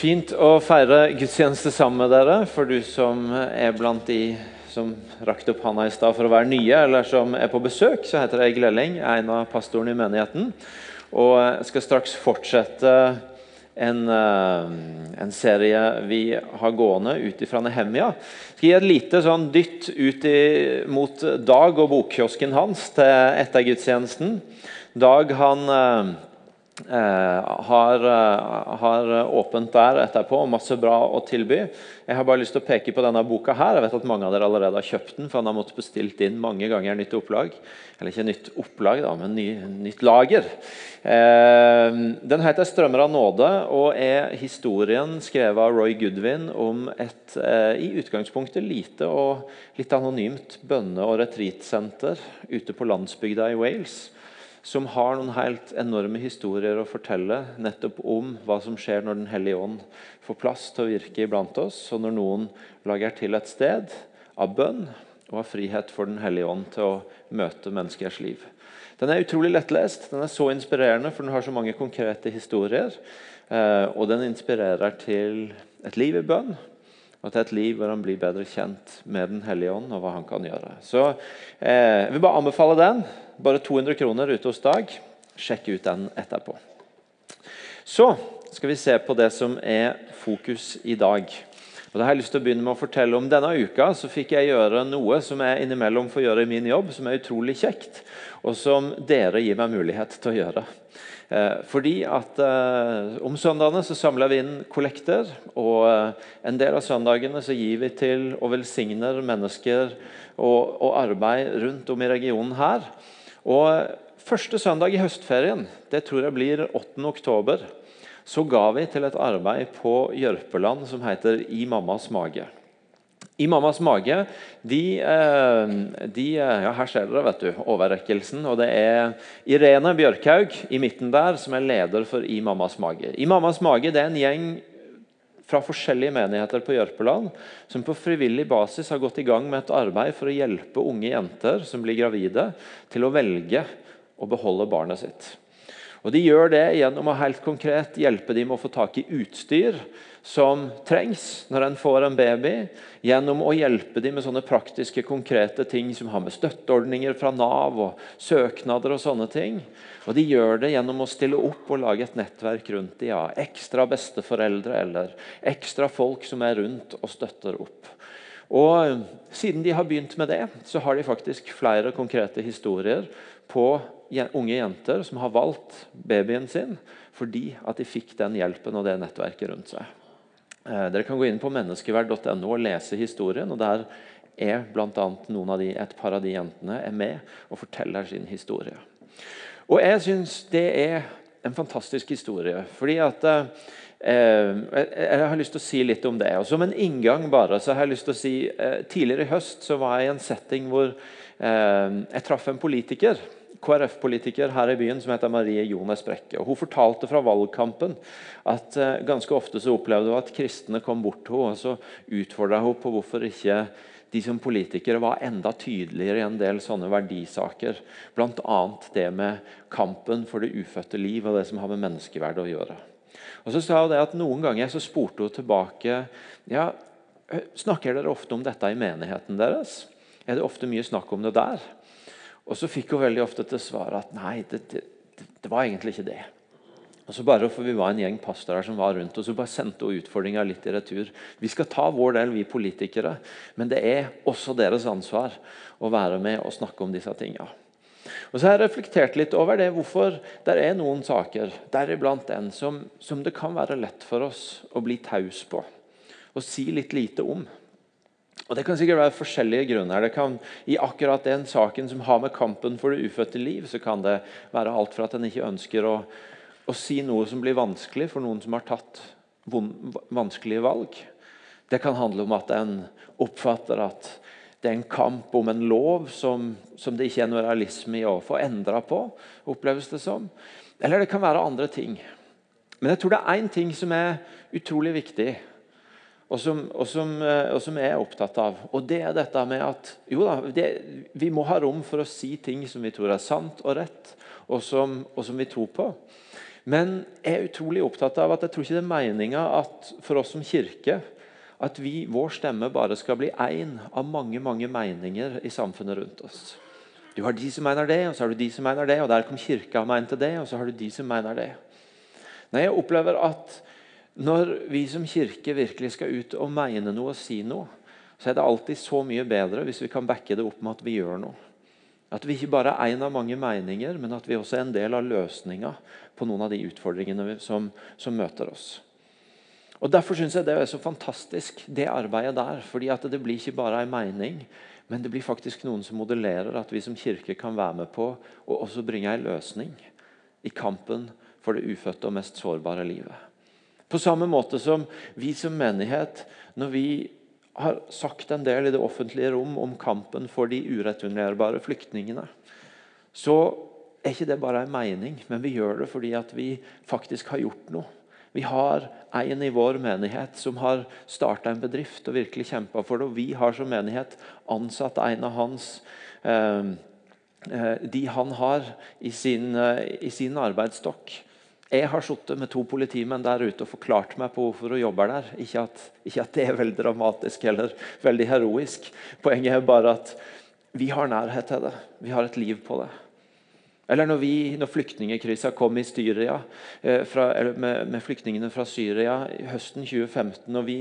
Fint å feire gudstjeneste sammen med dere. For du som er blant de som rakte opp handa i stad for å være nye, eller som er på besøk, så heter jeg Glelling, en av pastorene i menigheten. Og jeg skal straks fortsette en, eh, en serie vi har gående ut fra Nehemia. Jeg skal gi et lite sånn dytt ut i, mot Dag og bokkiosken hans til etter gudstjenesten. Dag han eh, har, eh, har, åpent der etterpå masse bra å tilby. Jeg har bare lyst til å peke på denne boka. her. Jeg vet at Mange av dere allerede har kjøpt den, for han har måttet bestilt inn mange ganger nytt opplag. Eller ikke nytt opplag, da, men ny, nytt lager. Eh, den heter 'Strømmer av nåde' og er historien skrevet av Roy Goodwin om et eh, i utgangspunktet lite og litt anonymt bønne- og retreatsenter ute på landsbygda i Wales som har noen helt enorme historier å fortelle nettopp om hva som skjer når Den hellige ånd får plass til å virke iblant oss, og når noen lager til et sted av bønn og av frihet for Den hellige ånd til å møte menneskers liv. Den er utrolig lettlest, den er så inspirerende, for den har så mange konkrete historier. Eh, og den inspirerer til et liv i bønn, og til et liv hvor han blir bedre kjent med Den hellige ånd og hva han kan gjøre. Så eh, Jeg vil bare anbefale den. Bare 200 kroner ute hos Dag. Sjekk ut den etterpå. Så skal vi se på det som er fokus i dag. Og det har jeg lyst til å begynne med å fortelle om Denne uka så fikk jeg gjøre noe som jeg innimellom får gjøre i min jobb, som er utrolig kjekt, og som dere gir meg mulighet til å gjøre. Eh, fordi at eh, Om søndagene så samler vi inn kollekter. og eh, En del av søndagene så gir vi til og velsigner mennesker og, og arbeid rundt om i regionen her. Og Første søndag i høstferien, det tror jeg blir 8. oktober, så ga vi til et arbeid på Jørpeland som heter I mammas mage. I mammas mage de, eh, de, eh, ja, Her ser dere vet du, overrekkelsen. og Det er Irene Bjørkhaug i midten der som er leder for I mammas mage. I mammas mage det er en gjeng fra forskjellige menigheter på Jørpeland som på frivillig basis har gått i gang med et arbeid for å hjelpe unge jenter som blir gravide, til å velge å beholde barnet sitt. Og De gjør det gjennom å helt konkret hjelpe dem med å få tak i utstyr som trengs når en får en baby, gjennom å hjelpe dem med sånne praktiske, konkrete ting som har med støtteordninger fra Nav og søknader og sånne ting. Og De gjør det gjennom å stille opp og lage et nettverk rundt dem. Ja, ekstra besteforeldre eller ekstra folk som er rundt og støtter opp. Og Siden de har begynt med det, så har de faktisk flere konkrete historier på unge jenter som har valgt babyen sin fordi at de fikk den hjelpen og det nettverket rundt seg. Eh, dere kan gå inn på menneskeverd.no og lese historien. og Der er blant noen av de, et par av de jentene er med og forteller sin historie. Og Jeg syns det er en fantastisk historie. fordi at eh, Jeg har lyst til å si litt om det. Og Som en inngang bare, så har jeg lyst til å si eh, Tidligere i høst så var jeg i en setting hvor eh, jeg traff en politiker KrF-politiker her i byen som heter Marie Jones Brekke. og Hun fortalte fra valgkampen at uh, ganske ofte så opplevde hun at kristne kom bort til henne og så utfordra hun på hvorfor ikke de som politikere var enda tydeligere i en del sånne verdisaker. Bl.a. det med kampen for det ufødte liv og det som har med menneskeverd å gjøre. Og så sa hun det at Noen ganger så spurte hun tilbake ja, snakker dere ofte om dette i menigheten deres. Er det ofte mye snakk om det der? Og så fikk hun veldig ofte til svar at nei, det, det, det var egentlig ikke det. Og så bare for Vi var en gjeng pastorer som var rundt, og så bare sendte hun utfordringa litt i retur. Vi skal ta vår del, vi politikere, men det er også deres ansvar å være med og snakke om disse tinga. Og så har jeg reflektert litt over det, hvorfor det er noen saker, deriblant en, som, som det kan være lett for oss å bli taus på og si litt lite om. Og Det kan sikkert være forskjellige grunner. Det kan, I akkurat den saken som har med kampen for det ufødte liv, så kan det være alt fra at en ikke ønsker å, å, si noe som blir vanskelig for noen som har tatt vanskelige valg. Det kan handle om at en oppfatter at det er en kamp om en lov som, som det ikke er noe realisme i å få endra på. oppleves det som. Eller det kan være andre ting. Men jeg tror det er én ting som er utrolig viktig og som, og, som, eh, og som, jeg er opptatt av. Og det er dette med at jo da, det, vi må ha rom for å si ting som vi tror er sant og rett, og som, og som vi tror på. Men jeg er utrolig opptatt av at jeg tror ikke det er meninga for oss som kirke at vi, vår stemme bare skal bli én av mange mange meninger i samfunnet rundt oss. Du har de som mener det, og så har du de som mener det, og der kom kirka og mente det, og så har du de som mener det. Nei, Jeg opplever at når vi som kirke virkelig skal ut og mene noe og si noe, så er det alltid så mye bedre hvis vi kan backe det opp med at vi gjør noe. At vi ikke bare er en av mange meninger, men at vi også er en del av løsninga på noen av de utfordringene som, som møter oss. Og Derfor syns jeg det er så fantastisk, det arbeidet der. fordi at Det blir ikke bare en mening, men det blir faktisk noen som modellerer at vi som kirke kan være med på å også bringe en løsning i kampen for det ufødte og mest sårbare livet. På samme måte som vi som menighet, når vi har sagt en del i det offentlige rom om kampen for de ureturnerbare flyktningene, så er ikke det bare en mening, men vi gjør det fordi at vi faktisk har gjort noe. Vi har en i vår menighet som har starta en bedrift og virkelig kjempa for det. Og vi har som menighet ansatt en av hans eh, eh, de han har i sin, eh, i sin arbeidsstokk. Jeg har sittet med to politimenn der ute og forklart meg på hvorfor hun jobber der. Ikke at, ikke at det er veldig dramatisk eller veldig heroisk. Poenget er bare at vi har nærhet til det. Vi har et liv på det. Eller når, vi, når flyktningkrisa kom i Syria, eh, fra, med, med, flyktningene fra Syria høsten 2015, og vi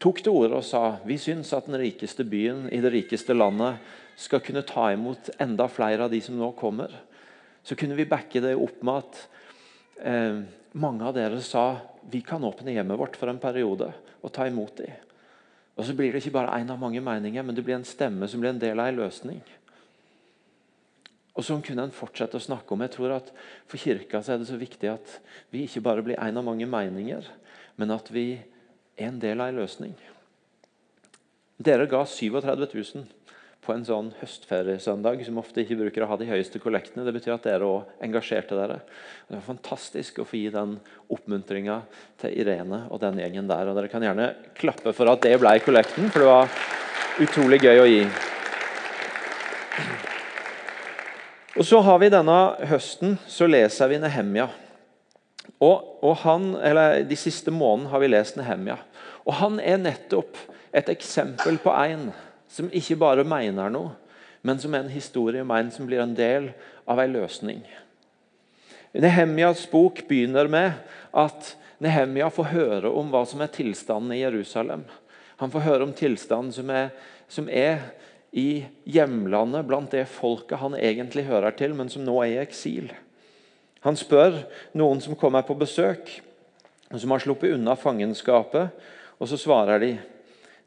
tok til orde og sa vi syns at den rikeste byen i det rikeste landet skal kunne ta imot enda flere av de som nå kommer, så kunne vi backe det opp med at eh, mange av dere sa vi kan åpne hjemmet vårt for en periode og ta imot dem. Og så blir det ikke bare én av mange meninger, men det blir en stemme som blir en del av en løsning. Og Sånn kunne en fortsette å snakke om. Jeg tror at For kirka så er det så viktig at vi ikke bare blir en av mange meninger, men at vi er en del av en løsning. Dere ga 37 000 en sånn høstferiesøndag, som ofte ikke bruker å ha de høyeste kollektene. Det betyr at dere òg engasjerte dere. Det var fantastisk å få gi den oppmuntringa til Irene og den gjengen der. Og Dere kan gjerne klappe for at det ble kollekten, for det var utrolig gøy å gi. Og så har vi Denne høsten så leser vi Nehemja. Og, og han, eller De siste månedene har vi lest Nehemja. Og Han er nettopp et eksempel på en som ikke bare mener noe, men som er en historie om som blir en del av en løsning. Nehemjas bok begynner med at Nehemja får høre om hva som er tilstanden i Jerusalem. Han får høre om tilstanden som er, som er i hjemlandet, blant det folket han egentlig hører til, men som nå er i eksil. Han spør noen som kommer på besøk, som har sluppet unna fangenskapet, og så svarer de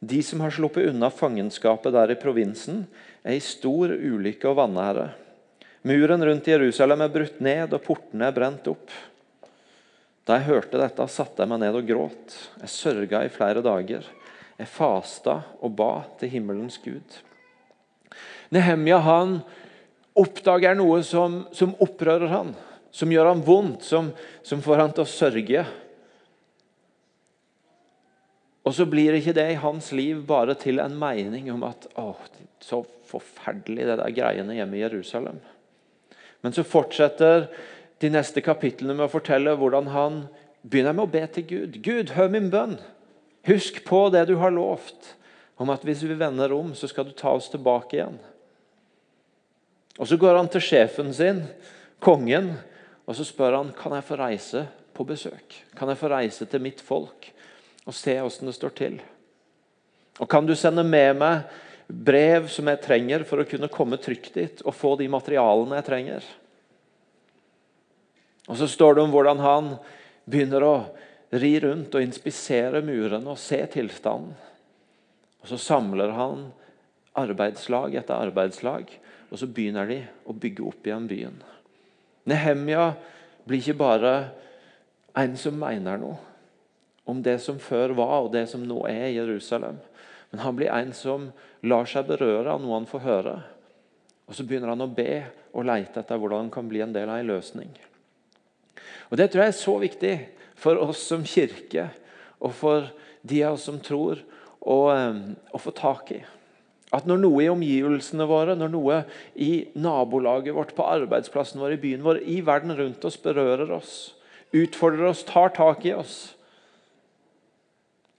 de som har sluppet unna fangenskapet der i provinsen, er i stor ulykke og vanære. Muren rundt Jerusalem er brutt ned, og portene er brent opp. Da jeg hørte dette, satte jeg meg ned og gråt. Jeg sørga i flere dager. Jeg fasta og ba til himmelens Gud. Nehemja han oppdager noe som, som opprører han, som gjør han vondt, som, som får han til å sørge. Og så blir ikke det i hans liv bare til en mening om at å, så forferdelig det der greiene hjemme i Jerusalem. Men så fortsetter de neste kapitlene med å fortelle hvordan han begynner med å be til Gud. Gud, hør min bønn. Husk på det du har lovt, om at hvis vi vender om, så skal du ta oss tilbake igjen. Og Så går han til sjefen sin, kongen, og så spør han kan jeg få reise på besøk. Kan jeg få reise til mitt folk og se åssen det står til? Og Kan du sende med meg brev som jeg trenger for å kunne komme trygt dit og få de materialene jeg trenger? Og Så står det om hvordan han begynner å ri rundt og inspisere murene og se tilstanden. Og Så samler han arbeidslag etter arbeidslag og så begynner de å bygge opp igjen byen. Nehemja blir ikke bare en som mener noe om det som før var, og det som nå er i Jerusalem. Men han blir en som lar seg berøre av noe han får høre. Og Så begynner han å be og leite etter hvordan han kan bli en del av en løsning. Og Det tror jeg er så viktig for oss som kirke, og for de av oss som tror, å, eh, å få tak i. At når noe i omgivelsene våre, når noe i nabolaget vårt, på arbeidsplassen vår, i byen vår, i verden rundt oss berører oss, utfordrer oss, tar tak i oss,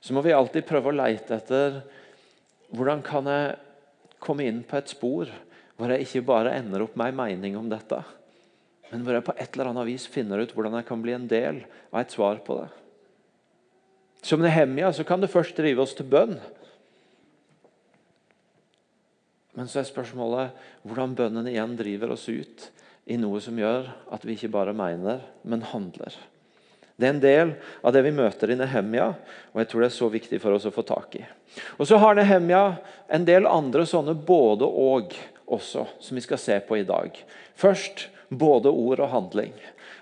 så må vi alltid prøve å leite etter hvordan kan jeg komme inn på et spor hvor jeg ikke bare ender opp med en mening om dette, men hvor jeg på et eller annet vis finner ut hvordan jeg kan bli en del av et svar på det. Som Nehemia så kan det først drive oss til bønn. Men så er spørsmålet hvordan bønnen igjen driver oss ut i noe som gjør at vi ikke bare mener, men handler. Det er en del av det vi møter i Nehemia, og jeg tror det er så viktig for oss å få tak i. Og Så har Nehemia en del andre sånne både-og også, som vi skal se på i dag. Først både ord og handling.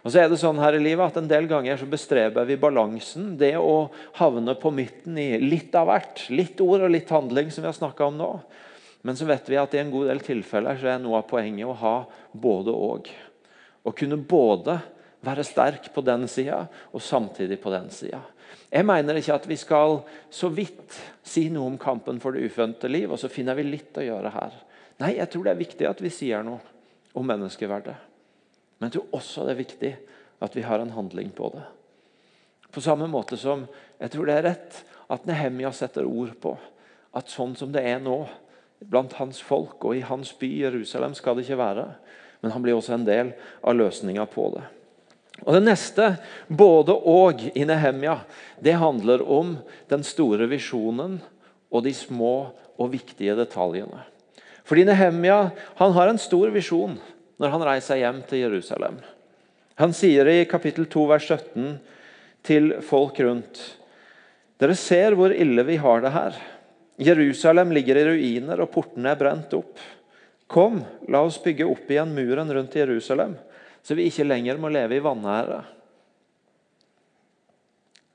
Og så er det sånn her i livet at En del ganger så bestreber vi balansen. Det å havne på midten i litt av hvert. Litt ord og litt handling, som vi har snakka om nå. Men så vet vi at i en god del tilfeller så er noe av poenget å ha både og. Å kunne både være sterk på den sida og samtidig på den sida. Jeg mener ikke at vi skal så vidt si noe om kampen for det ufødte liv, og så finner vi litt å gjøre her. Nei, jeg tror det er viktig at vi sier noe om menneskeverdet. Men jeg tror også det er viktig at vi har en handling på det. På samme måte som jeg tror det er rett at Nehemia setter ord på at sånn som det er nå, blant hans folk og i hans by Jerusalem, skal det ikke være. Men han blir også en del av løsninga på det. Og Det neste, både og i Nehemia, det handler om den store visjonen og de små og viktige detaljene. Fordi Nehemia han har en stor visjon når han reiser hjem til Jerusalem. Han sier i kapittel 2, vers 17 til folk rundt Dere ser hvor ille vi har det her. Jerusalem ligger i ruiner, og portene er brent opp. Kom, la oss bygge opp igjen muren rundt Jerusalem så vi ikke lenger må leve i vanære.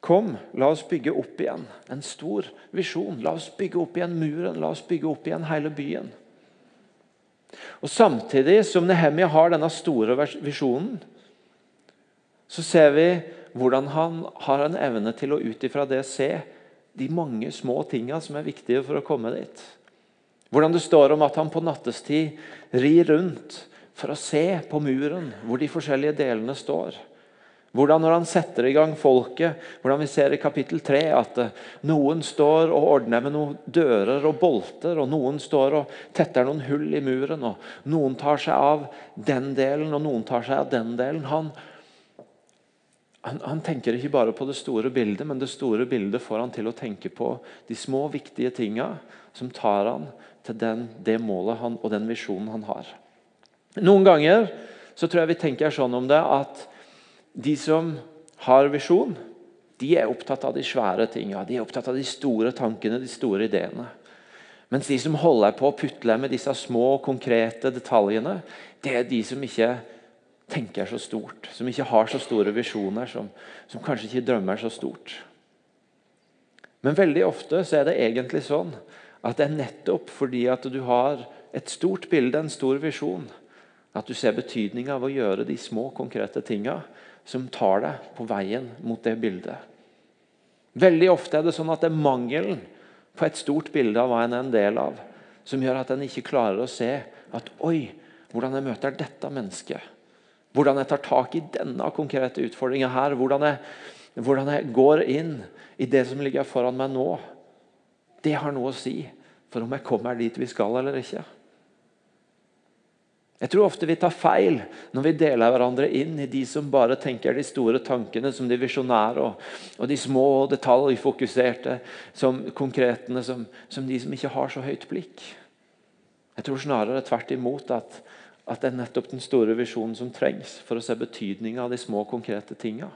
Kom, la oss bygge opp igjen en stor visjon. La oss bygge opp igjen muren, la oss bygge opp igjen hele byen. Og Samtidig som Nehemia har denne store visjonen, så ser vi hvordan han har en evne til å ut ifra det se de mange små tingene som er viktige for å komme dit. Hvordan det står om at han på nattestid rir rundt for å se på muren hvor de forskjellige delene står. Hvordan når han setter i gang folket, hvordan vi ser i kapittel 3 at eh, noen står og ordner med noen dører og bolter, og noen står og tetter noen hull i muren. og Noen tar seg av den delen, og noen tar seg av den delen. Han, han, han tenker ikke bare på det store bildet, men det store bildet får han til å tenke på de små, viktige tinga som tar han til den, det målet han, og den visjonen han har. Noen ganger så tror jeg vi tenker sånn om det at de som har visjon, de er opptatt av de svære tinga. De er opptatt av de store tankene, de store ideene. Mens de som holder på å putle med disse små, konkrete detaljene, det er de som ikke tenker så stort. Som ikke har så store visjoner, som, som kanskje ikke drømmer så stort. Men veldig ofte så er det egentlig sånn at det er nettopp fordi at du har et stort bilde, en stor visjon, at du ser betydninga av å gjøre de små, konkrete tinga som tar deg på veien mot det bildet. Veldig ofte er det sånn at det er mangelen på et stort bilde av hva en er en del av, som gjør at en ikke klarer å se at Oi, hvordan jeg møter dette mennesket. Hvordan jeg tar tak i denne konkrete utfordringa her. Hvordan jeg, hvordan jeg går inn i det som ligger foran meg nå. Det har noe å si for om jeg kommer dit vi skal eller ikke. Jeg tror ofte vi tar feil når vi deler hverandre inn i de som bare tenker de store tankene som de visjonære, og, og de små detaljfokuserte som konkretene som, som, de som ikke har så høyt blikk. Jeg tror snarere tvert imot at, at det er nettopp den store visjonen som trengs for å se betydninga av de små, konkrete tinga.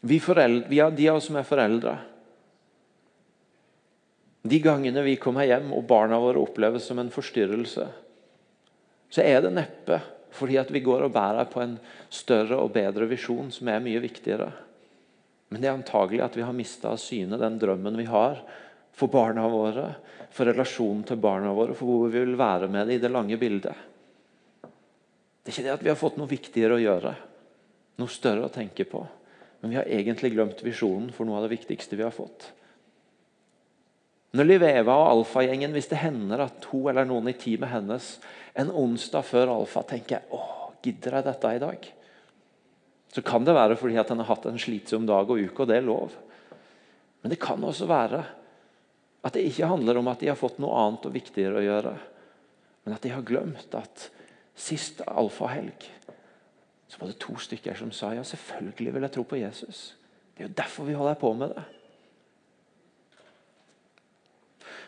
Vi, vi har de av oss som er foreldre, de gangene vi kommer hjem og barna våre oppleves som en forstyrrelse, så er det neppe fordi at vi går og bærer på en større og bedre visjon som er mye viktigere. Men det er antagelig at vi har mista av syne den drømmen vi har for barna våre, for relasjonen til barna våre, for hvor vi vil være med det i det lange bildet. Det er ikke det at vi har fått noe viktigere å gjøre, noe større å tenke på. Men vi har egentlig glemt visjonen for noe av det viktigste vi har fått. Når Liveva og alfagjengen, hvis det hender at hun eller noen i teamet hennes en onsdag før alfa tenker å gidder jeg dette i dag? Så kan det være fordi at en har hatt en slitsom dag og uke, og det er lov. Men det kan også være at det ikke handler om at de har fått noe annet og viktigere å gjøre, men at de har glemt at sist alfahelg så var det to stykker som sa ja, selvfølgelig vil jeg tro på Jesus. Det er jo derfor vi holder på med det.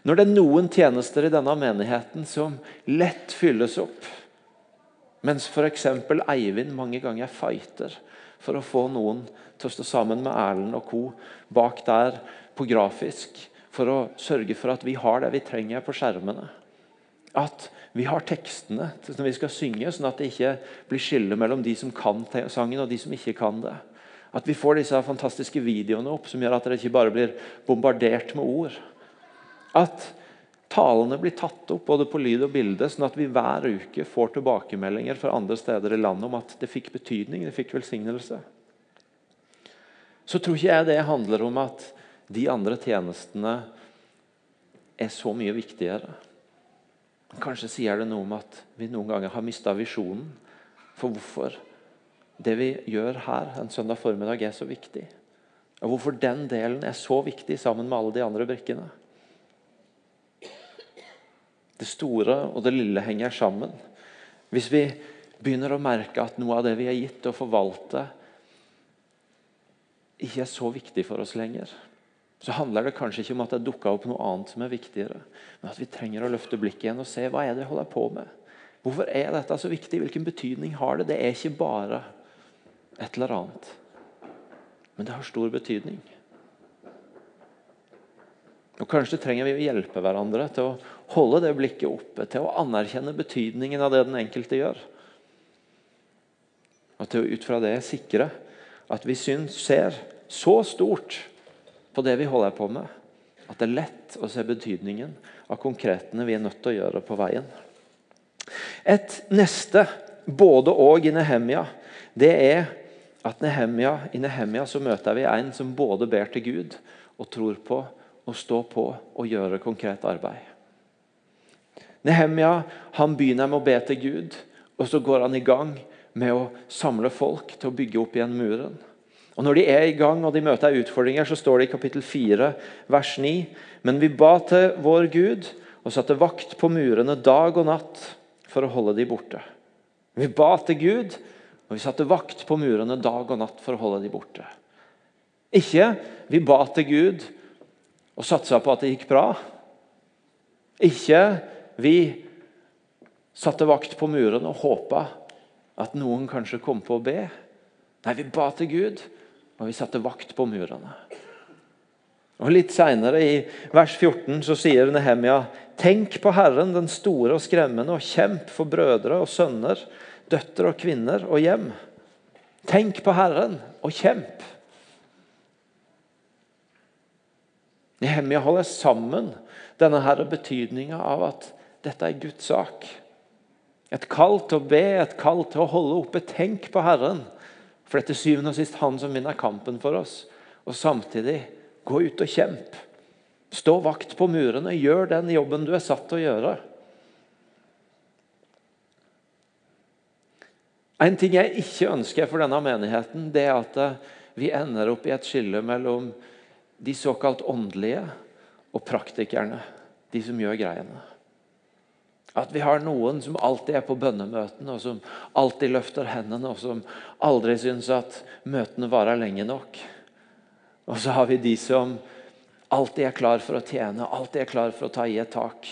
Når det er noen tjenester i denne menigheten som lett fylles opp, mens f.eks. Eivind mange ganger fighter for å få noen til å stå sammen med Erlend og co. bak der på grafisk, for å sørge for at vi har det vi trenger på skjermene. At vi har tekstene som vi skal synge, sånn at det ikke blir skille mellom de som kan sangen og de som ikke kan det. At vi får disse fantastiske videoene opp som gjør at dere ikke bare blir bombardert med ord. At talene blir tatt opp både på lyd og bilde, sånn at vi hver uke får tilbakemeldinger fra andre steder i landet om at det fikk betydning, det fikk velsignelse. Så tror ikke jeg det handler om at de andre tjenestene er så mye viktigere. Kanskje sier det noe om at vi noen ganger har mista visjonen for hvorfor det vi gjør her en søndag formiddag, er så viktig. Og hvorfor den delen er så viktig sammen med alle de andre brikkene. Det store og det lille henger sammen. Hvis vi begynner å merke at noe av det vi er gitt å forvalte, ikke er så viktig for oss lenger, så handler det kanskje ikke om at det dukka opp noe annet som er viktigere, men at vi trenger å løfte blikket igjen og se hva er det jeg holder på med. Hvorfor er dette så viktig? Hvilken betydning har det? Det er ikke bare et eller annet, men det har stor betydning. Og Kanskje trenger vi å hjelpe hverandre til å holde det blikket oppe, til å anerkjenne betydningen av det den enkelte gjør. Og til å ut fra det sikre at vi syns, ser så stort på det vi holder på med, at det er lett å se betydningen av konkretene vi er nødt til å gjøre på veien. Et neste både-og i Nehemia, det er at Nehemia, i Nehemia så møter vi en som både ber til Gud og tror på å stå på og gjøre konkret arbeid. Nehemia han begynner med å be til Gud, og så går han i gang med å samle folk til å bygge opp igjen muren. Og Når de er i gang og de møter utfordringer, så står det i kapittel 4, vers 9.: Men vi ba til vår Gud og satte vakt på murene dag og natt for å holde de borte. Vi ba til Gud, og vi satte vakt på murene dag og natt for å holde de borte. Ikke vi ba til Gud og satsa på at det gikk bra. Ikke vi satte vakt på muren og håpa at noen kanskje kom på å be. Nei, vi ba til Gud, og vi satte vakt på murene. Og Litt seinere, i vers 14, så sier Nehemia.: Tenk på Herren, den store og skremmende, og kjemp for brødre og sønner, døtre og kvinner og hjem. Tenk på Herren og kjemp. Nehemia holder sammen denne her betydninga av at dette er Guds sak. Et kall til å be, et kall til å holde oppe. Tenk på Herren. For det er til syvende og sist han som vinner kampen for oss. Og samtidig gå ut og kjemp. Stå vakt på murene. Gjør den jobben du er satt til å gjøre. En ting jeg ikke ønsker for denne menigheten, det er at vi ender opp i et skille mellom de såkalt åndelige og praktikerne, de som gjør greiene. At vi har noen som alltid er på bønnemøtene, og som alltid løfter hendene, og som aldri syns at møtene varer lenge nok. Og så har vi de som alltid er klar for å tjene, alltid er klar for å ta i et tak.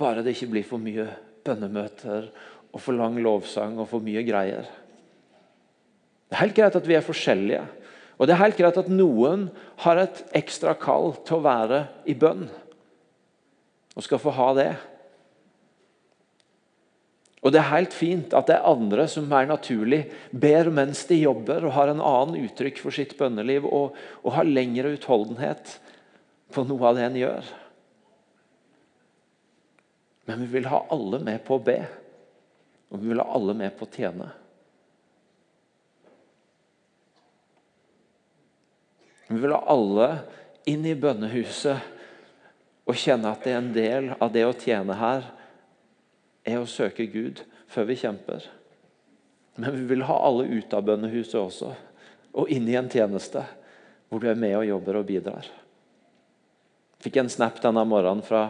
Bare det ikke blir for mye bønnemøter og for lang lovsang og for mye greier. Det er helt greit at vi er forskjellige. Og Det er helt greit at noen har et ekstra kall til å være i bønn, og skal få ha det. Og Det er helt fint at det er andre som mer naturlig ber mens de jobber, og har en annen uttrykk for sitt bønneliv og, og har lengre utholdenhet på noe av det en gjør. Men vi vil ha alle med på å be, og vi vil ha alle med på å tjene. Vi vil ha alle inn i bønnehuset og kjenne at det er en del av det å tjene her, er å søke Gud før vi kjemper. Men vi vil ha alle ut av bønnehuset også, og inn i en tjeneste hvor du er med og jobber og bidrar. Fikk en snap denne morgenen fra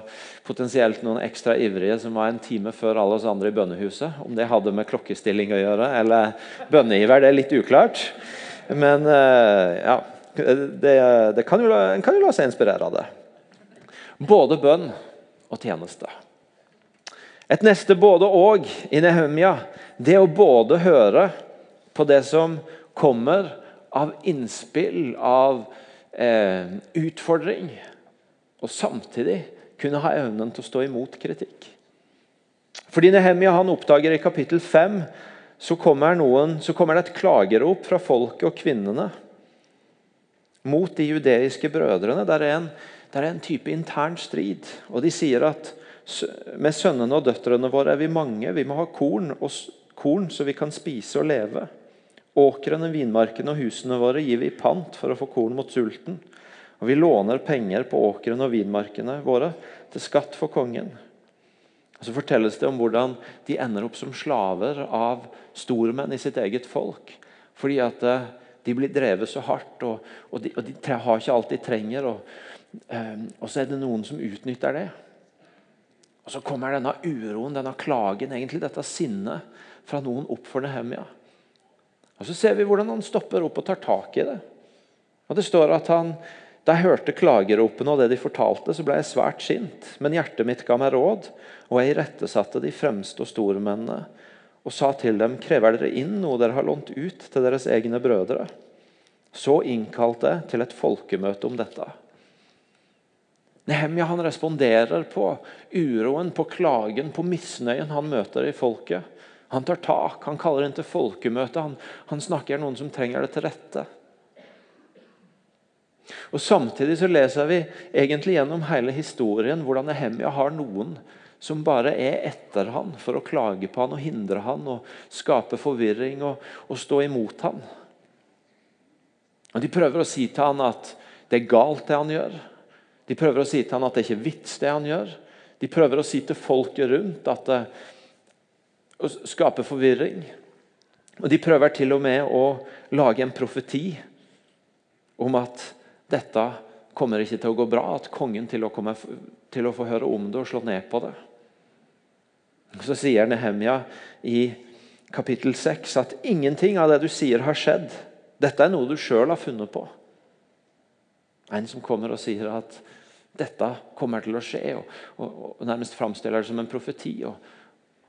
potensielt noen ekstra ivrige som var en time før alle oss andre i bønnehuset. Om det hadde med klokkestilling å gjøre eller bønneiver, det er litt uklart. Men eh, ja, det, det kan jo, en kan jo la seg inspirere av det. Både bønn og tjeneste. Et neste både-og i Nehemia det å både høre på det som kommer av innspill, av eh, utfordring, og samtidig kunne ha evnen til å stå imot kritikk. Fordi Nehemia han oppdager i kapittel 5 så kommer, noen, så kommer det et klagerop fra folket og kvinnene mot de judeiske brødrene. Det er en, det er en type intern strid. Og De sier at med sønnene og døtrene våre er vi mange. Vi må ha korn, og, korn så vi kan spise og leve. Åkrene, vinmarkene og husene våre gir vi i pant for å få korn mot sulten. Og vi låner penger på åkrene og vinmarkene våre til skatt for kongen. Og Så fortelles det om hvordan de ender opp som slaver av stormenn i sitt eget folk. Fordi at eh, de blir drevet så hardt, og, og, de, og de, har ikke alt de trenger. Og, um, og så er det noen som utnytter det. Og Så kommer denne uroen, denne klagen, egentlig dette sinnet fra noen opp for Nehemia. Og Så ser vi hvordan han stopper opp og tar tak i det. Og Det står at han da jeg hørte klageropene og det de fortalte, så ble jeg svært sint. Men hjertet mitt ga meg råd, og jeg irettesatte de fremste og stormennene og sa til dem, krever dere inn noe dere har lånt ut til deres egne brødre? Så innkalte jeg til et folkemøte om dette. Nehemja han responderer på uroen, på klagen, på misnøyen han møter i folket. Han tar tak, han kaller inn til folkemøte, han, han snakker noen som trenger det til rette. Og Samtidig så leser vi egentlig gjennom hele historien hvordan Nehemia har noen som bare er etter han for å klage på han og hindre han og skape forvirring og, og stå imot han. Og De prøver å si til han at det er galt, det han gjør. De prøver å si til han at det ikke er vits, det han gjør. De prøver å si til folket rundt at det, å skape forvirring. Og De prøver til og med å lage en profeti om at dette kommer ikke til å gå bra, at kongen til å, komme, til å få høre om det og slå ned på det. Så sier Nehemja i kapittel 6 at ingenting av det du sier, har skjedd. Dette er noe du sjøl har funnet på. En som kommer og sier at dette kommer til å skje, og, og, og nærmest framstiller det som en profeti. Og,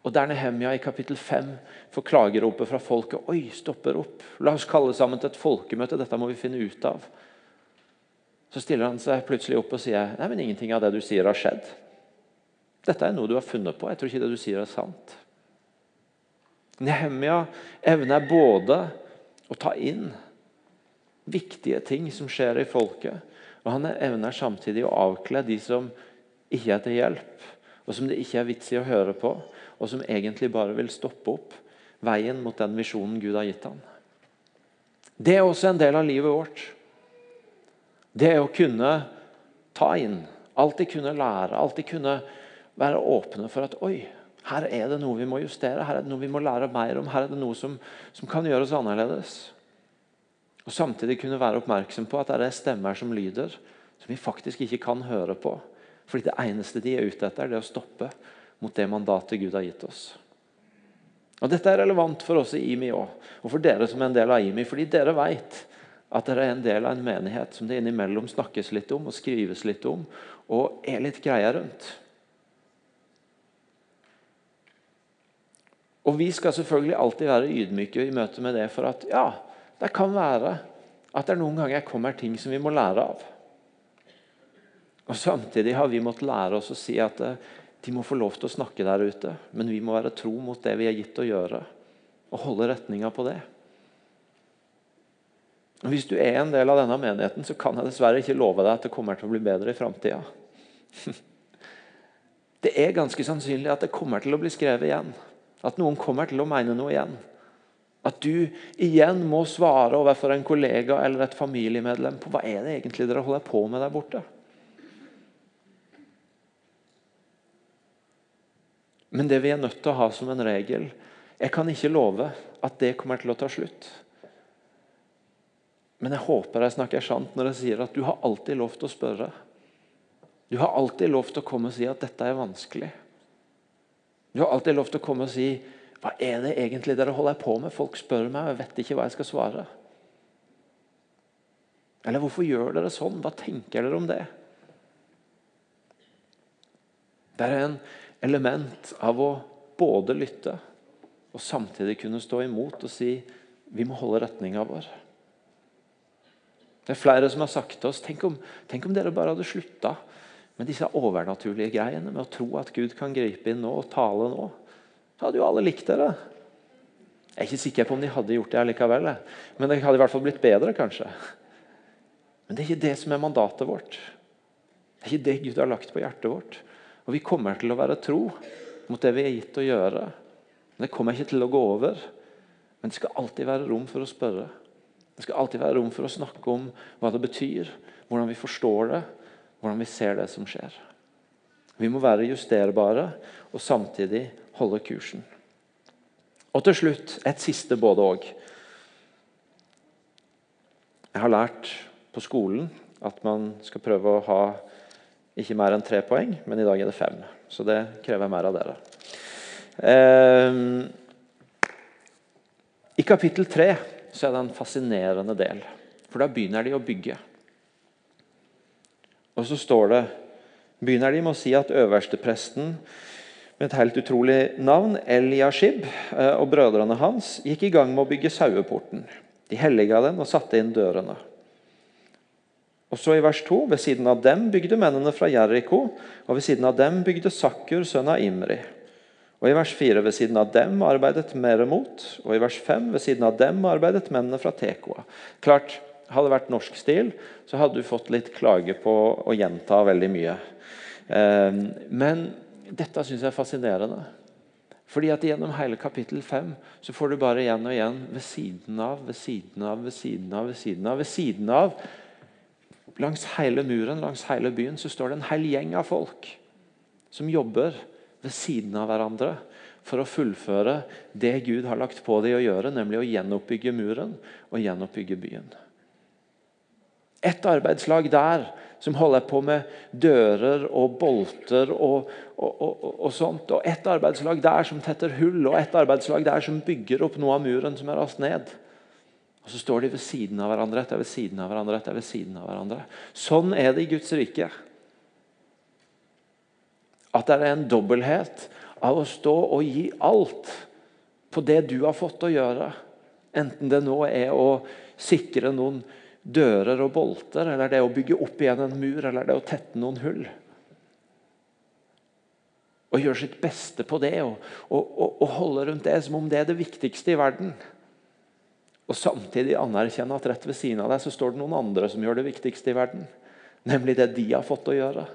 og der Nehemja i kapittel 5 får klageropet fra folket. Oi, stopper opp. La oss kalle sammen til et folkemøte. Dette må vi finne ut av. Så stiller han seg plutselig opp og sier Nei, men ingenting av det du sier, har skjedd. Dette er noe du har funnet på. Jeg tror ikke det du sier, er sant. Nehemia evner både å ta inn viktige ting som skjer i folket, og han evner samtidig å avkle de som ikke er til hjelp, og som det ikke er vits i å høre på, og som egentlig bare vil stoppe opp veien mot den visjonen Gud har gitt ham. Det er også en del av livet vårt. Det å kunne ta inn, alltid kunne lære, alltid kunne være åpne for at oi, her er det noe vi må justere, her er det noe vi må lære mer om, her er det noe som, som kan oss annerledes. Og Samtidig kunne være oppmerksom på at det er stemmer som lyder, som vi faktisk ikke kan høre på. Fordi det eneste de er ute etter, er det å stoppe mot det mandatet Gud har gitt oss. Og Dette er relevant for oss i IMI òg, og for dere som er en del av IMI. fordi dere vet at dere er en del av en menighet som det innimellom snakkes litt om og skrives litt om, og er litt greia rundt. Og Vi skal selvfølgelig alltid være ydmyke i møte med det, for at ja, det kan være at det noen ganger kommer ting som vi må lære av. Og Samtidig har vi måttet lære oss å si at eh, de må få lov til å snakke der ute, men vi må være tro mot det vi er gitt å gjøre, og holde retninga på det. Og Hvis du er en del av denne menigheten, så kan jeg dessverre ikke love deg at det kommer til å bli bedre i framtida. Det er ganske sannsynlig at det kommer til å bli skrevet igjen. At noen kommer til å mene noe igjen. At du igjen må svare overfor en kollega eller et familiemedlem på hva er det egentlig dere holder på med der borte. Men det vi er nødt til å ha som en regel Jeg kan ikke love at det kommer til å ta slutt. Men jeg håper jeg snakker sant når jeg sier at du har alltid lov til å spørre. Du har alltid lov til å komme og si at dette er vanskelig. Du har alltid lov til å komme og si hva er det egentlig dere holder på med? Folk spør meg, og jeg vet ikke hva jeg skal svare. Eller hvorfor gjør dere sånn? Hva tenker dere om det? Det er en element av å både lytte og samtidig kunne stå imot og si vi må holde retninga vår. Det er flere som har sagt til oss tenk om, tenk om dere bare hadde slutta med disse overnaturlige greiene, med å tro at Gud kan gripe inn nå og tale nå. Så hadde jo alle likt dere. Jeg er ikke sikker på om de hadde gjort det likevel, men det hadde i hvert fall blitt bedre. kanskje. Men det er ikke det som er mandatet vårt. Det er ikke det Gud har lagt på hjertet vårt. Og Vi kommer til å være tro mot det vi er gitt å gjøre. Men Det kommer ikke til å gå over. Men det skal alltid være rom for å spørre. Det skal alltid være rom for å snakke om hva det betyr, hvordan vi forstår det, hvordan vi ser det som skjer. Vi må være justerbare og samtidig holde kursen. Og til slutt et siste både-og. Jeg har lært på skolen at man skal prøve å ha ikke mer enn tre poeng, men i dag er det fem. Så det krever mer av dere. Eh, I kapittel tre er det en fascinerende del. For da begynner de å bygge. Og så står det begynner de med å si at øverstepresten med et helt utrolig navn, Eliashib, eh, og brødrene hans gikk i gang med å bygge saueporten. De helliga den og satte inn dørene. Og så I vers 2.: Ved siden av dem bygde mennene fra Jeriko, og ved siden av dem bygde Sakkur, sønn av Imri. Og I vers 4.: Ved siden av dem arbeidet Meremot, og i vers 5.: Ved siden av dem arbeidet mennene fra Tekoa. Klart, Hadde det vært norsk stil, så hadde du fått litt klage på å gjenta veldig mye. Ehm, men dette syns jeg er fascinerende. Fordi at Gjennom hele kapittel 5 så får du bare igjen og igjen ved siden av, ved siden av, ved siden av. ved siden av, ved siden av langs hele muren, langs hele byen, så står det en hel gjeng av folk som jobber ved siden av hverandre for å fullføre det Gud har lagt på dem å gjøre, nemlig å gjenoppbygge muren og gjenoppbygge byen. Et arbeidslag der som holder på med dører og bolter og, og, og, og sånt. Og et arbeidslag der som tetter hull, og et arbeidslag der som bygger opp noe av muren som er rast ned. Og Så står de ved siden av hverandre etter ved siden av hverandre etter ved siden av hverandre. Sånn er det i Guds rike. At det er en dobbelthet av å stå og gi alt på det du har fått å gjøre. Enten det nå er å sikre noen dører og bolter, eller det å bygge opp igjen en mur, eller det å tette noen hull. Og gjøre sitt beste på det og, og, og, og holde rundt det som om det er det viktigste i verden. Og samtidig anerkjenne at rett ved siden av deg så står det noen andre som gjør det viktigste i verden. Nemlig det de har fått å gjøre.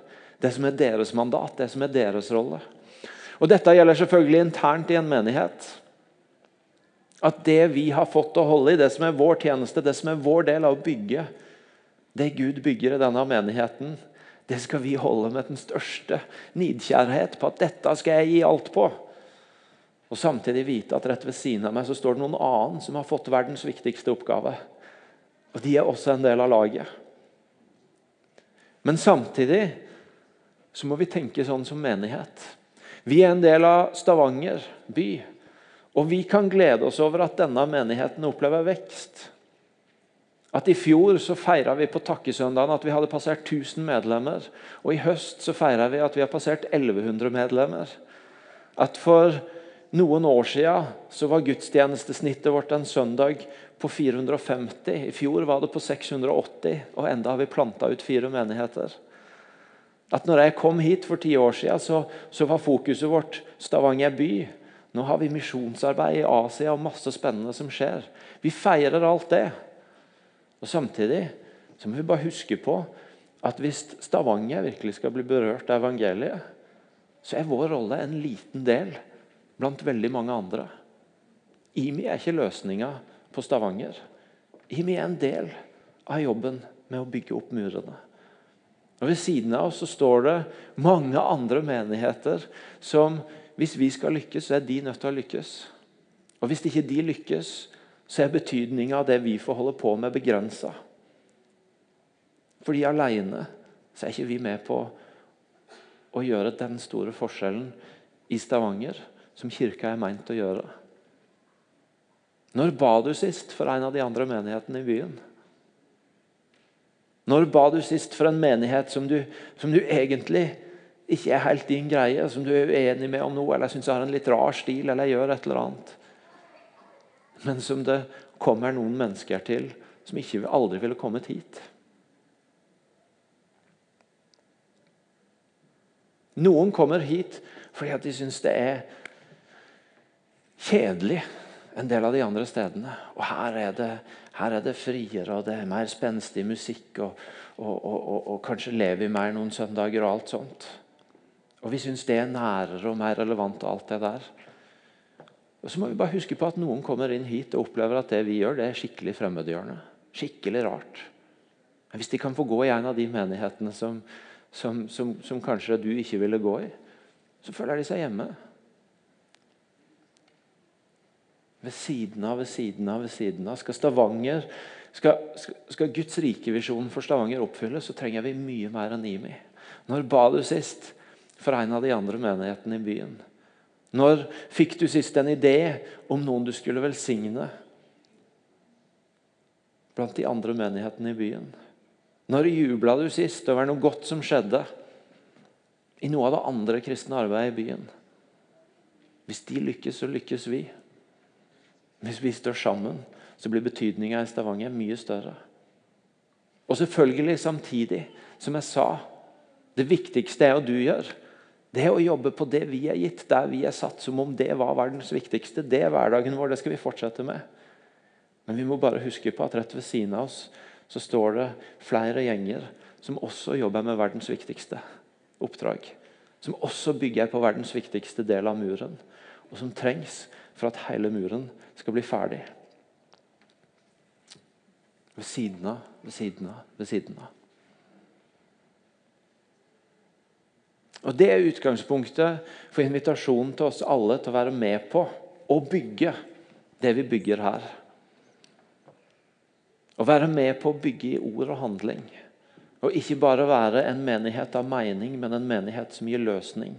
Det som er deres mandat, det som er deres rolle. Og Dette gjelder selvfølgelig internt i en menighet. At det vi har fått å holde i, det som er vår tjeneste, det som er vår del av å bygge, det Gud bygger i denne menigheten, det skal vi holde med den største nidkjærhet på at dette skal jeg gi alt på. Og samtidig vite at rett ved siden av meg så står det noen annen som har fått verdens viktigste oppgave. Og de er også en del av laget. Men samtidig så må vi tenke sånn som menighet. Vi er en del av Stavanger by. Og vi kan glede oss over at denne menigheten opplever vekst. At I fjor så feira vi på takkesøndagen at vi hadde passert 1000 medlemmer. Og i høst så feira vi at vi har passert 1100 medlemmer. At for noen år siden så var gudstjenestesnittet vårt en søndag på 450. I fjor var det på 680, og enda har vi planta ut fire menigheter. At når jeg kom hit for ti år siden, så, så var fokuset vårt Stavanger by. Nå har vi misjonsarbeid i Asia og masse spennende som skjer. Vi feirer alt det. Og Samtidig så må vi bare huske på at hvis Stavanger virkelig skal bli berørt av evangeliet, så er vår rolle en liten del blant veldig mange andre. IMI er ikke løsninga på Stavanger. IMI er en del av jobben med å bygge opp murene. Og Ved siden av oss så står det mange andre menigheter som hvis vi skal lykkes, så er de nødt til å lykkes. Og Hvis ikke de lykkes, så er betydninga av det vi får holde på med, begrensa. Fordi aleine så er ikke vi med på å gjøre den store forskjellen i Stavanger som kirka er meint å gjøre. Når ba du sist for en av de andre menighetene i byen? Når ba du sist for en menighet som du, som du egentlig ikke er helt din greie, som du er uenig med om noe, eller syns har en litt rar stil, eller gjør et eller annet? Men som det kommer noen mennesker til som ikke aldri ville kommet hit. Noen kommer hit fordi at de syns det er kjedelig en del av de andre stedene. Og her er det, her er det friere, og det er mer spenstig musikk. Og, og, og, og kanskje lever vi mer noen søndager og alt sånt. Og vi syns det er nærere og mer relevant alt det der. Og så må vi bare huske på at noen kommer inn hit og opplever at det vi gjør, det er skikkelig fremmedgjørende. Skikkelig rart. Hvis de kan få gå i en av de menighetene som, som, som, som kanskje du ikke ville gå i, så føler de seg hjemme. Ved siden av, ved siden av, ved siden av. Skal Stavanger, skal, skal Guds rikevisjon for Stavanger oppfylles, så trenger vi mye mer enn IMI. Når ba du sist for en av de andre menighetene i byen? Når fikk du sist en idé om noen du skulle velsigne blant de andre menighetene i byen? Når jubla du sist over noe godt som skjedde i noe av det andre kristne arbeidet i byen? Hvis de lykkes, så lykkes vi. Hvis vi står sammen, så blir betydninga i Stavanger mye større. Og selvfølgelig, samtidig, som jeg sa, det viktigste er og du gjør. Det å jobbe på det vi er gitt, der vi er satt, som om det var verdens viktigste. Det er hverdagen vår, det skal vi fortsette med. Men vi må bare huske på at rett ved siden av oss så står det flere gjenger som også jobber med verdens viktigste oppdrag. Som også bygger på verdens viktigste del av muren, og som trengs for at hele muren skal bli ferdig. Ved siden av, ved siden av, ved siden av. Og Det er utgangspunktet for invitasjonen til oss alle til å være med på å bygge det vi bygger her. Å være med på å bygge i ord og handling. Og ikke bare være en menighet av mening, men en menighet som gir løsning.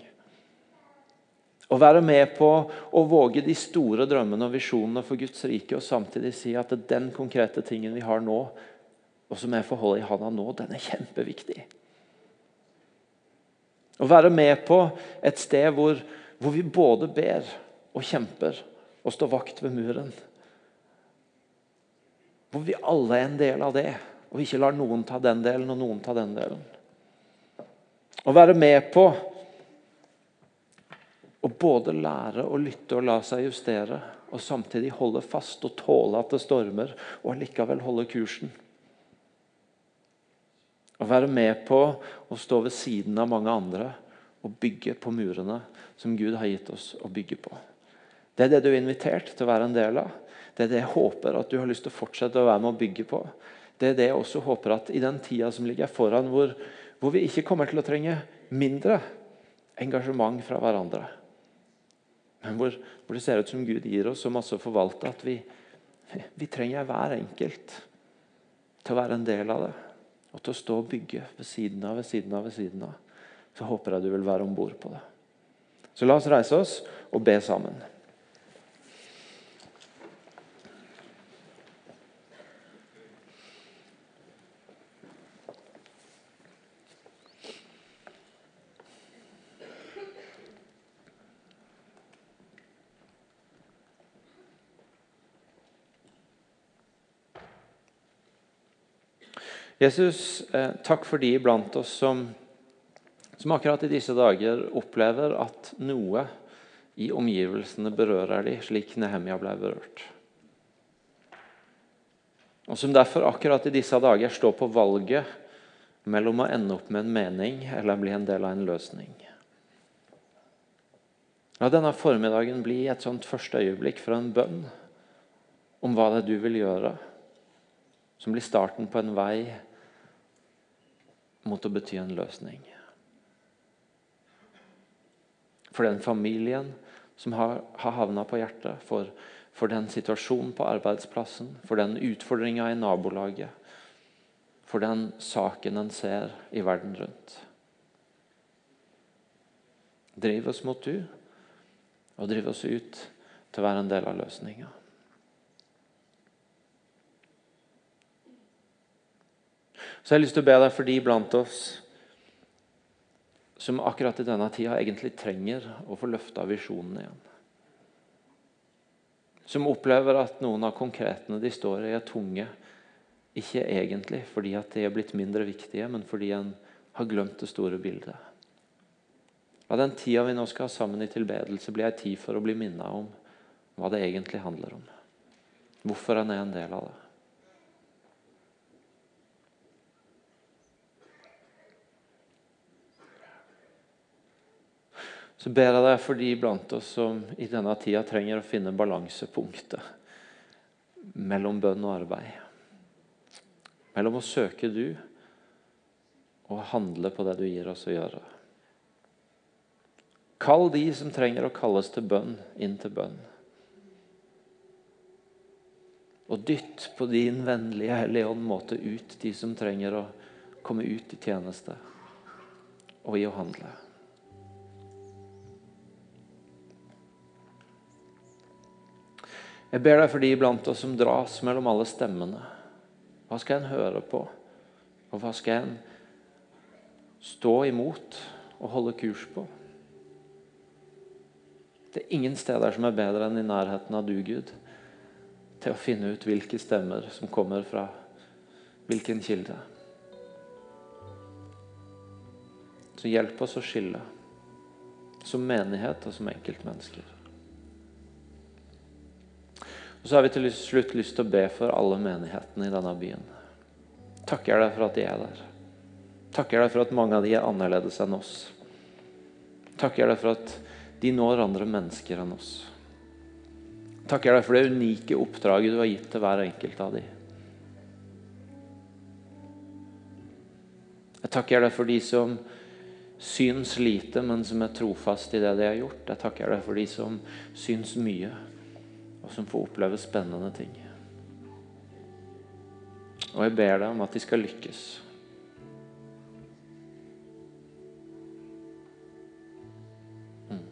Å være med på å våge de store drømmene og visjonene for Guds rike, og samtidig si at den konkrete tingen vi har nå, og som jeg får holde i handa nå, den er kjempeviktig. Å være med på et sted hvor, hvor vi både ber og kjemper og står vakt ved muren. Hvor vi alle er en del av det, og ikke lar noen ta den delen og noen ta den delen. Å være med på å både lære å lytte og la seg justere, og samtidig holde fast og tåle at det stormer, og allikevel holde kursen. Å være med på å stå ved siden av mange andre og bygge på murene som Gud har gitt oss å bygge på. Det er det du er invitert til å være en del av. Det er det jeg håper at du har lyst til å fortsette å være med å bygge på. Det er det jeg også håper at i den tida som ligger foran, hvor, hvor vi ikke kommer til å trenge mindre engasjement fra hverandre men hvor, hvor, det ser ut som Gud gir oss så masse å forvalte at vi, vi trenger hver enkelt til å være en del av det. Og til å stå og bygge ved siden av, ved siden av, ved siden av. Så håper jeg du vil være om bord på det. Så la oss reise oss og be sammen. Jesus, eh, takk for de blant oss som, som akkurat i disse dager opplever at noe i omgivelsene berører de, slik Nehemia ble berørt. Og som derfor akkurat i disse dager står på valget mellom å ende opp med en mening eller bli en del av en løsning. La denne formiddagen bli et sånt første øyeblikk for en bønn om hva det er du vil gjøre, som blir starten på en vei mot å bety en løsning. For den familien som har, har havna på hjertet, for, for den situasjonen på arbeidsplassen, for den utfordringa i nabolaget, for den saken en ser i verden rundt. Driv oss mot du, og driv oss ut til å være en del av løsninga. Så jeg har lyst til å be deg for de blant oss som akkurat i denne tida egentlig trenger å få løfta visjonen igjen. Som opplever at noen av konkretene de står i, er tunge. Ikke egentlig fordi at de er blitt mindre viktige, men fordi en har glemt det store bildet. La den tida vi nå skal ha sammen i tilbedelse, bli ei tid for å bli minna om hva det egentlig handler om. Hvorfor en er en del av det. Så ber jeg deg for de blant oss som i denne tida trenger å finne balansepunktet mellom bønn og arbeid. Mellom å søke du og handle på det du gir oss å gjøre. Kall de som trenger å kalles til bønn, inn til bønn. Og dytt på din vennlige Hellige Ånd måte ut de som trenger å komme ut i tjeneste og i å handle. Jeg ber deg for de blant oss som dras mellom alle stemmene. Hva skal en høre på, og hva skal en stå imot og holde kurs på? Det er ingen steder som er bedre enn i nærheten av du, Gud, til å finne ut hvilke stemmer som kommer fra hvilken kilde. Så hjelp oss å skille, som menighet og som enkeltmennesker. Og Så har vi til slutt lyst til å be for alle menighetene i denne byen. Takker deg for at de er der. Takker deg for at mange av de er annerledes enn oss. Takker deg for at de når andre mennesker enn oss. Takker deg for det unike oppdraget du har gitt til hver enkelt av de. Jeg takker deg for de som syns lite, men som er trofast i det de har gjort. Jeg takker deg for de som syns mye, og som får oppleve spennende ting. Og jeg ber deg om at de skal lykkes. Mm.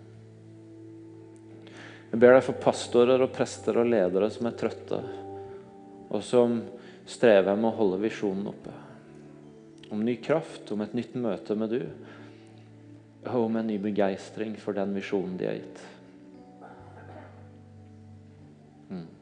Jeg ber deg for pastorer og prester og ledere som er trøtte, og som strever med å holde visjonen oppe. Om ny kraft, om et nytt møte med du, og om en ny begeistring for den visjonen de har gitt. Mm.